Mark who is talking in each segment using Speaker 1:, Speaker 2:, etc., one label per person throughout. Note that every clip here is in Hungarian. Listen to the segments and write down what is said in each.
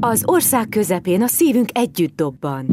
Speaker 1: Az ország közepén a szívünk együtt dobban.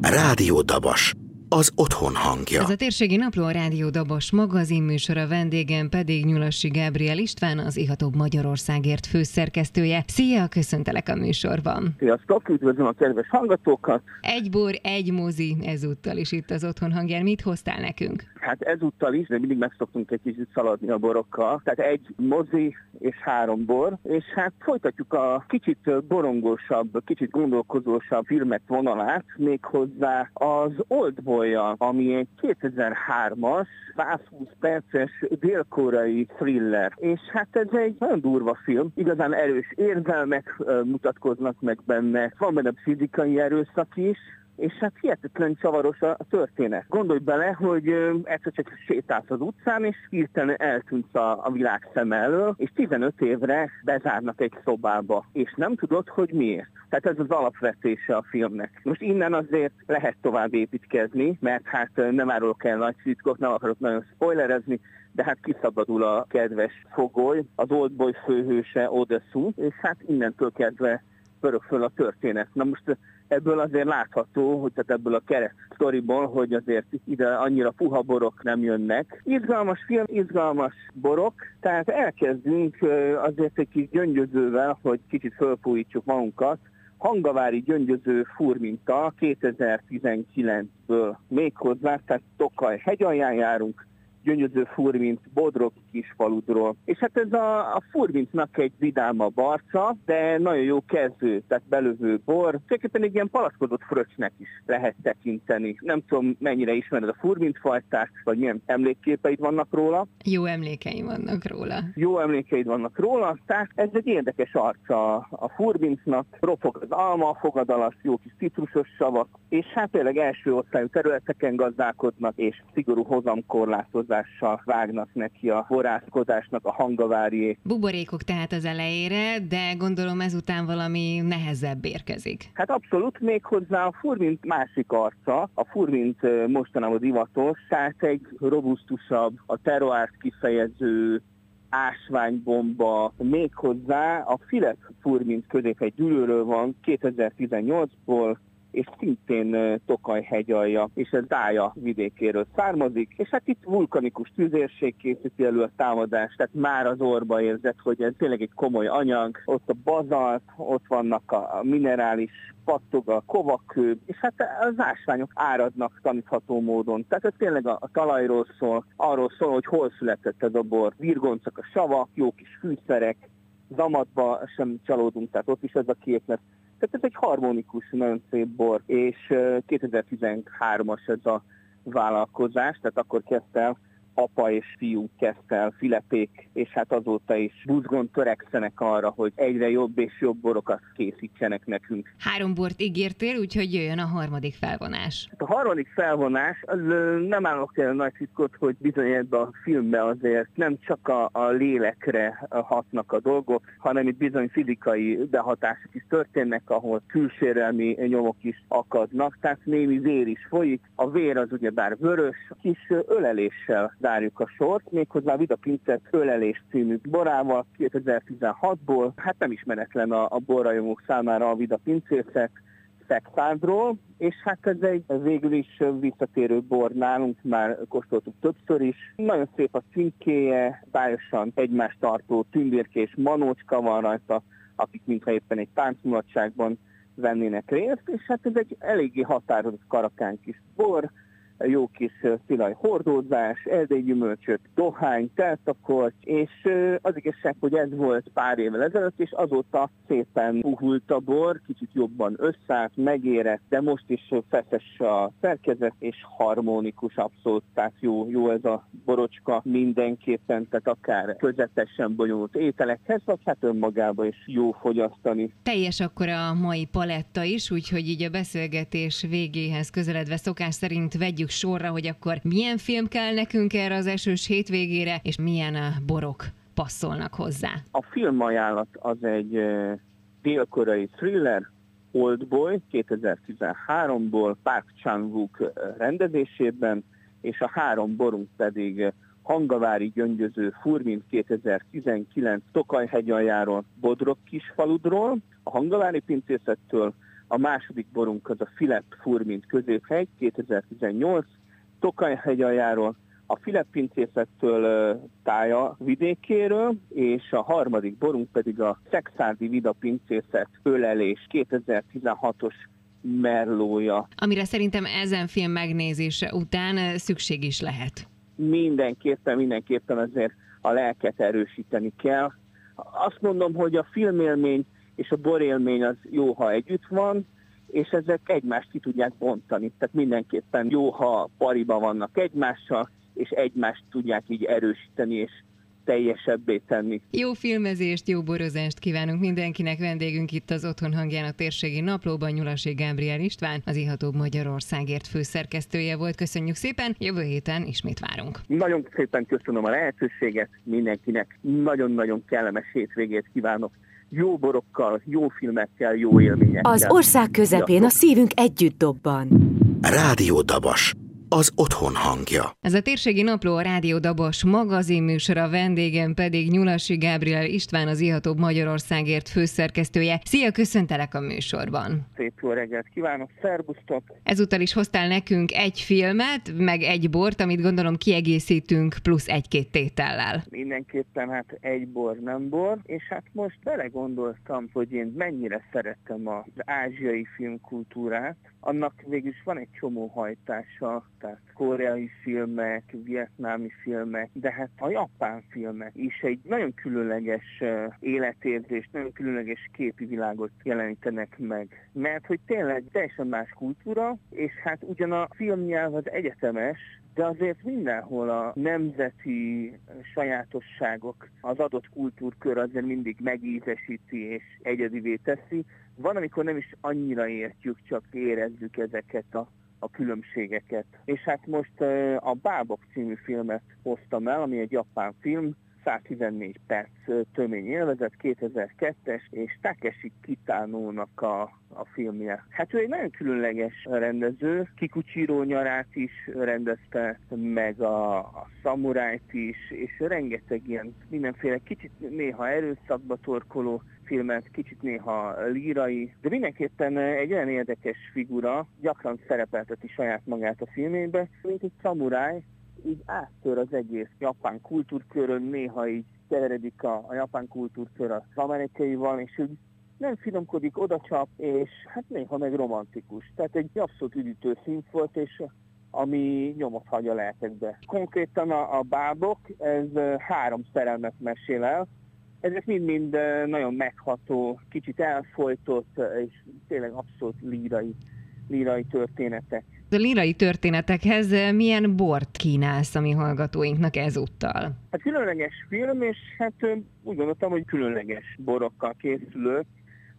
Speaker 2: Rádió Dabas az otthon hangja.
Speaker 3: Ez a térségi napló a Rádió Dabas magazinműsora vendégem pedig Nyulassi Gábriel István, az Ihatóbb Magyarországért főszerkesztője. Szia, köszöntelek a műsorban.
Speaker 4: Sziasztok, üdvözlöm a kedves hallgatókat.
Speaker 3: Egy bor, egy mozi ezúttal is itt az otthon hangján. Mit hoztál nekünk?
Speaker 4: Hát ezúttal is, de mindig megszoktunk egy kicsit szaladni a borokkal. Tehát egy mozi és három bor, és hát folytatjuk a kicsit borongósabb, kicsit gondolkozósabb filmek vonalát, méghozzá az Old boy ami egy 2003-as, 120 perces dél-koreai thriller. És hát ez egy nagyon durva film, igazán erős érzelmek mutatkoznak meg benne, van benne fizikai erőszak is, és hát hihetetlen csavaros a történet. Gondolj bele, hogy egyszer csak sétálsz az utcán, és hirtelen eltűnsz a, a világ szem elől, és 15 évre bezárnak egy szobába, és nem tudod, hogy miért. Tehát ez az alapvetése a filmnek. Most innen azért lehet tovább építkezni, mert hát nem árulok el nagy titkot, nem akarok nagyon spoilerezni, de hát kiszabadul a kedves fogoly, az Oldboy főhőse Odesu, és hát innentől kezdve pörög föl a történet. Na most ebből azért látható, hogy tehát ebből a keret sztoriból, hogy azért ide annyira puha borok nem jönnek. Izgalmas film, izgalmas borok, tehát elkezdünk azért egy kis gyöngyözővel, hogy kicsit fölfújítsuk magunkat. Hangavári gyöngyöző furminta 2019-ből méghozzá, tehát Tokaj hegyalján járunk, gyöngyöző furmint Bodrog kisfaludról. És hát ez a, a furmintnak egy vidámabb arca, de nagyon jó kezdő, tehát belövő bor. Tulajdonképpen egy ilyen palackodott fröccsnek is lehet tekinteni. Nem tudom, mennyire ismered a furmint fajtát, vagy milyen emlékképeid vannak róla.
Speaker 3: Jó emlékeim vannak róla.
Speaker 4: Jó emlékeid vannak róla, tehát ez egy érdekes arca a furmintnak. Ropog az alma, fogadalas, jó kis citrusos savak, és hát tényleg első osztályú területeken gazdálkodnak, és szigorú hozamkorlátozás hangzással vágnak neki a forráskodásnak a hangavárié.
Speaker 3: Buborékok tehát az elejére, de gondolom ezután valami nehezebb érkezik.
Speaker 4: Hát abszolút, még hozzá a furmint másik arca, a furmint mostanában divatos, tehát egy robusztusabb, a terroárt kifejező ásványbomba, méghozzá a Filet furmint közép egy gyűlőről van 2018-ból, és szintén Tokaj hegyalja, és ez Dája vidékéről származik, és hát itt vulkanikus tüzérség készíti elő a támadást, tehát már az orba érzett, hogy ez tényleg egy komoly anyag, ott a bazalt, ott vannak a minerális pattog a kovakő, és hát az ásványok áradnak tanítható módon. Tehát ez tényleg a, a talajról szól, arról szól, hogy hol született ez a bor. Virgoncak a savak, jó kis fűszerek, zamatba sem csalódunk, tehát ott is ez a kép, mert tehát ez egy harmonikus, nagyon szép bor, és 2013-as ez a vállalkozás, tehát akkor kezdte apa és fiú kezdte el filepék, és hát azóta is buzgon törekszenek arra, hogy egyre jobb és jobb borokat készítsenek nekünk.
Speaker 3: Három bort ígértél, úgyhogy jöjjön a harmadik felvonás.
Speaker 4: Hát a harmadik felvonás, az nem állok el nagy titkot, hogy bizony ebben a filmben azért nem csak a, a lélekre hatnak a dolgok, hanem itt bizony fizikai behatások is történnek, ahol külsérelmi nyomok is akadnak, tehát némi vér is folyik. A vér az ugyebár vörös, kis öleléssel zárjuk a sort, méghozzá Vida Pincet Ölelés című borával 2016-ból. Hát nem ismeretlen a, a borrajongók számára a Vida Pincészek, Szexádról, és hát ez egy végül is visszatérő bor nálunk, már kóstoltuk többször is. Nagyon szép a címkéje, bájosan egymást tartó tündérkés manócska van rajta, akik mintha éppen egy táncmulatságban vennének részt, és hát ez egy eléggé határozott karakán kis bor, jó kis szilaj hordózás, erdélygyümölcsök, dohány, teltakorty, és az igazság, hogy ez volt pár évvel ezelőtt, és azóta szépen puhult a bor, kicsit jobban összállt, megérett, de most is feszes a szerkezet, és harmonikus abszolút, tehát jó, jó ez a borocska mindenképpen, tehát akár közepesen bonyolult ételekhez, vagy hát önmagában is jó fogyasztani.
Speaker 3: Teljes akkor a mai paletta is, úgyhogy így a beszélgetés végéhez közeledve szokás szerint vegyük vegyük sorra, hogy akkor milyen film kell nekünk erre az esős hétvégére, és milyen a borok passzolnak hozzá.
Speaker 4: A film ajánlat az egy dél-koreai thriller, Oldboy 2013-ból Park Chan-wook rendezésében, és a három borunk pedig Hangavári Gyöngyöző Furmin 2019 Tokaj hegyaljáról, Bodrog kisfaludról, a Hangavári pincészettől, a második borunk az a Filip Furmint középhegy 2018, Tokaj hegyaljáról, a Filip pincészettől tája vidékéről, és a harmadik borunk pedig a Szexádi Vida pincészet ölelés 2016-os merlója.
Speaker 3: Amire szerintem ezen film megnézése után szükség is lehet.
Speaker 4: Mindenképpen, mindenképpen azért a lelket erősíteni kell. Azt mondom, hogy a filmélmény és a borélmény az jó, ha együtt van, és ezek egymást ki tudják bontani. Tehát mindenképpen jó, ha pariba vannak egymással, és egymást tudják így erősíteni, és teljesebbé tenni.
Speaker 3: Jó filmezést, jó borozást kívánunk mindenkinek. Vendégünk itt az Otthon hangján a térségi naplóban Nyulasi Gábriel István, az Ihatóbb Magyarországért főszerkesztője volt. Köszönjük szépen, jövő héten ismét várunk.
Speaker 4: Nagyon szépen köszönöm a lehetőséget mindenkinek. Nagyon-nagyon kellemes hétvégét kívánok jó borokkal, jó filmekkel, jó élményekkel.
Speaker 1: Az ország közepén a szívünk együtt dobban.
Speaker 2: Rádió Dabas az otthon hangja.
Speaker 3: Ez a térségi napló a Rádió Dabos magazinműsora, vendégem pedig Nyulasi Gábriel István, az Ihatóbb Magyarországért főszerkesztője. Szia, köszöntelek a műsorban.
Speaker 4: Szép jó reggelt kívánok, szervusztok!
Speaker 3: Ezúttal is hoztál nekünk egy filmet, meg egy bort, amit gondolom kiegészítünk plusz egy-két tétellel.
Speaker 4: Mindenképpen hát egy bor, nem bor, és hát most belegondoltam, hogy én mennyire szerettem az ázsiai filmkultúrát, annak végül is van egy csomó hajtása, tehát koreai filmek, vietnámi filmek, de hát a japán filmek is egy nagyon különleges életérzést, nagyon különleges képi világot jelenítenek meg. Mert hogy tényleg teljesen más kultúra, és hát ugyan a filmnyelv az egyetemes, de azért mindenhol a nemzeti sajátosságok, az adott kultúrkör azért mindig megízesíti és egyedivé teszi. Van, amikor nem is annyira értjük, csak érezzük ezeket a a különbségeket. És hát most a Bábok című filmet hoztam el, ami egy japán film, 114 perc tömény élvezet, 2002-es, és Takeshi Kitánónak a, a filmje. Hát ő egy nagyon különleges rendező, Kikuchiro nyarát is rendezte, meg a, a szamurájt is, és rengeteg ilyen mindenféle kicsit néha erőszakba torkoló filmet, kicsit néha lírai, de mindenképpen egy olyan érdekes figura, gyakran szerepelteti saját magát a filmébe, mint egy szamuráj, így áttör az egész japán kultúrkörön, néha így keveredik a, a japán kultúrkör az amerikaival, és úgy nem finomkodik, odacsap, és hát néha meg romantikus. Tehát egy abszolút üdítő szint volt, és ami nyomot hagy a lelkekbe. Konkrétan a, a bábok, ez három szerelmet mesél el, ezek mind-mind nagyon megható, kicsit elfolytott, és tényleg abszolút lírai, lírai történetek.
Speaker 3: A lírai történetekhez milyen bort kínálsz a mi hallgatóinknak ezúttal?
Speaker 4: Hát különleges film, és hát úgy gondoltam, hogy különleges borokkal készülök,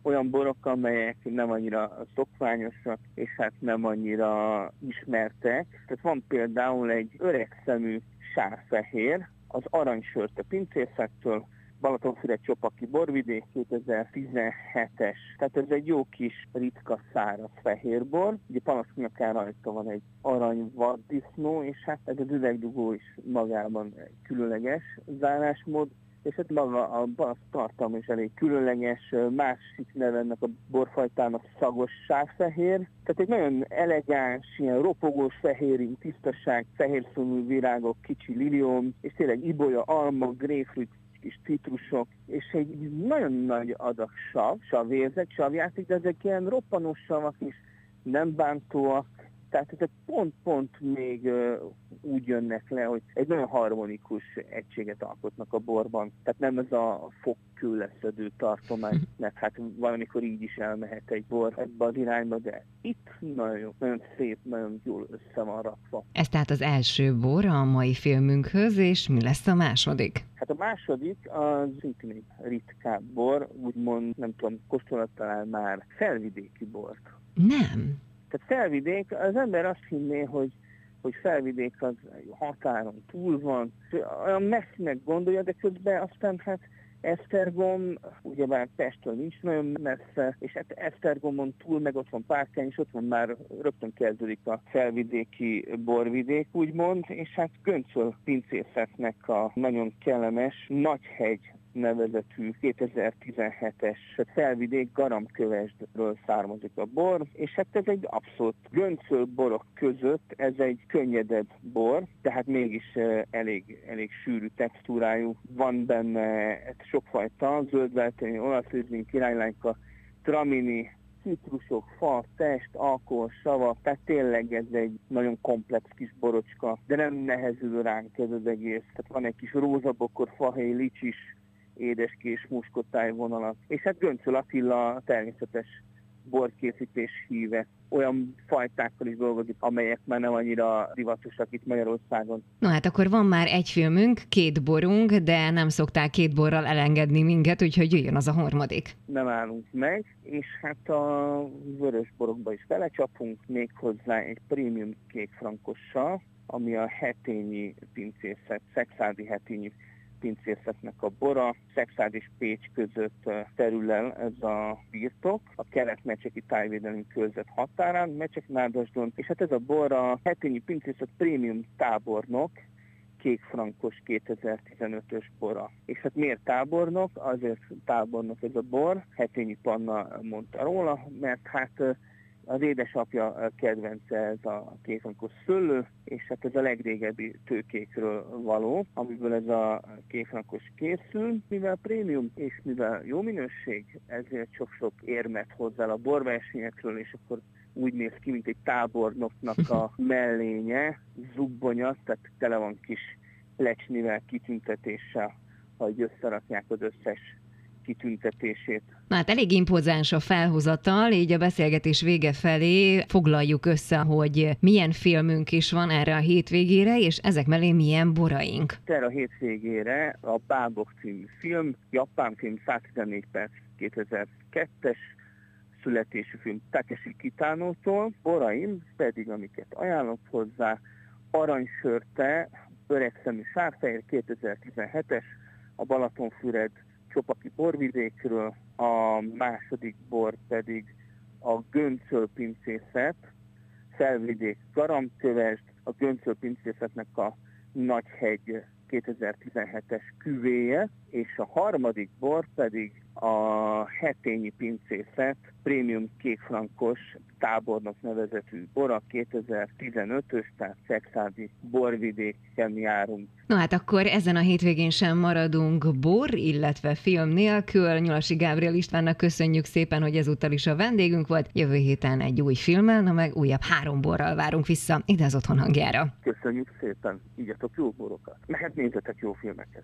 Speaker 4: olyan borok, amelyek nem annyira szokványosak, és hát nem annyira ismertek. Tehát van például egy öreg szemű sárfehér, az aranysört a pincészettől, Balatonfüred Csopaki borvidék 2017-es. Tehát ez egy jó kis ritka száraz fehérbor. Ugye panasznyakán rajta van egy arany vaddisznó, és hát ez az üvegdugó is magában egy különleges zárásmód és hát maga a balasz tartalom is elég különleges, másik neve ennek a borfajtának szagos sárfehér. Tehát egy nagyon elegáns, ilyen ropogós fehérin, tisztaság, fehér színű virágok, kicsi lilium, és tényleg ibolya, alma, grapefruit, kis citrusok, és egy nagyon nagy adag sav, savérzek, savjáték, de ezek ilyen roppanós savak is, nem bántóak, tehát ezek pont-pont még úgy jönnek le, hogy egy nagyon harmonikus egységet alkotnak a borban. Tehát nem ez a fogkőleszedő tartomány, mert hát valamikor így is elmehet egy bor ebbe az irányba, de itt nagyon, nagyon szép, nagyon jól össze van rakva.
Speaker 3: Ez tehát az első bor a mai filmünkhöz, és mi lesz a második?
Speaker 4: Hát a második az szintén egy ritkább bor, úgymond, nem tudom, kóstoltál már felvidéki bort.
Speaker 3: Nem.
Speaker 4: Tehát felvidék, az ember azt hinné, hogy, hogy felvidék az határon túl van, olyan messzinek gondolja, de közben aztán hát Esztergom, ugyebár Pesttől nincs nagyon messze, és hát Esztergomon túl meg ott van Párkány, és ott van már rögtön kezdődik a felvidéki borvidék, úgymond, és hát Göncöl pincészetnek a nagyon kellemes Nagyhegy nevezetű 2017-es felvidék garamkövesdről származik a bor, és hát ez egy abszolút göncöl borok között, ez egy könnyedebb bor, tehát mégis elég, elég sűrű textúrájú. Van benne sokfajta zöldvelteni, olasz rizling, királylányka, tramini, citrusok, fa, test, alkohol, sava, tehát tényleg ez egy nagyon komplex kis borocska, de nem nehezül ránk ez az egész. Tehát van egy kis rózabokor, fahéj, licsis, édeskés, muskotáj vonalat. És hát Göncöl Attila természetes borkészítés híve. Olyan fajtákkal is dolgozik, amelyek már nem annyira divatosak itt Magyarországon.
Speaker 3: No hát akkor van már egy filmünk, két borunk, de nem szokták két borral elengedni minket, úgyhogy jöjjön az a harmadik.
Speaker 4: Nem állunk meg, és hát a vörös borokba is belecsapunk, méghozzá egy prémium kékfrankossal, ami a hetényi pincészet, szexádi hetényi pincészetnek a bora. Szexád és Pécs között terül el ez a birtok, a kelet-mecseki tájvédelmi körzet határán, Mecsek-Nádasdon, és hát ez a bor a hetényi pincészet prémium tábornok, kékfrankos 2015-ös bora. És hát miért tábornok? Azért tábornok ez a bor, Hetényi Panna mondta róla, mert hát az édesapja kedvence ez a kékfrankos szőlő, és hát ez a legrégebbi tőkékről való, amiből ez a kékfrankos készül. Mivel prémium és mivel jó minőség, ezért sok-sok érmet hozzá a borversenyekről, és akkor úgy néz ki, mint egy tábornoknak a mellénye, zubbonya, tehát tele van kis lecsnivel, kitüntetéssel, hogy összerakják az összes kitüntetését.
Speaker 3: Na hát elég impozáns a felhozatal, így a beszélgetés vége felé foglaljuk össze, hogy milyen filmünk is van erre a hétvégére, és ezek mellé milyen boraink.
Speaker 4: Erre a hétvégére a Bábok című film, japán film 114 perc 2002-es, születésű film Takeshi Kitánótól, boraim pedig, amiket ajánlok hozzá, Aranysörte, Öregszemű Sárfehér 2017-es, a Balatonfüred Csopaki borvidékről, a második bor pedig a Göncöl pincészet, Felvidék Garamkövesd, a Göncöl pincészetnek a Nagyhegy 2017-es küvéje, és a harmadik bor pedig a hetényi pincészet prémium kékfrankos tábornok nevezetű bora 2015-ös, tehát szexádi borvidéken járunk.
Speaker 3: No hát akkor ezen a hétvégén sem maradunk bor, illetve film nélkül. Nyulasi Gábriel Istvánnak köszönjük szépen, hogy ezúttal is a vendégünk volt. Jövő héten egy új filmmel, na meg újabb három borral várunk vissza ide az otthon hangjára.
Speaker 4: Köszönjük szépen, ígyatok jó borokat, mehet nézzetek jó filmeket.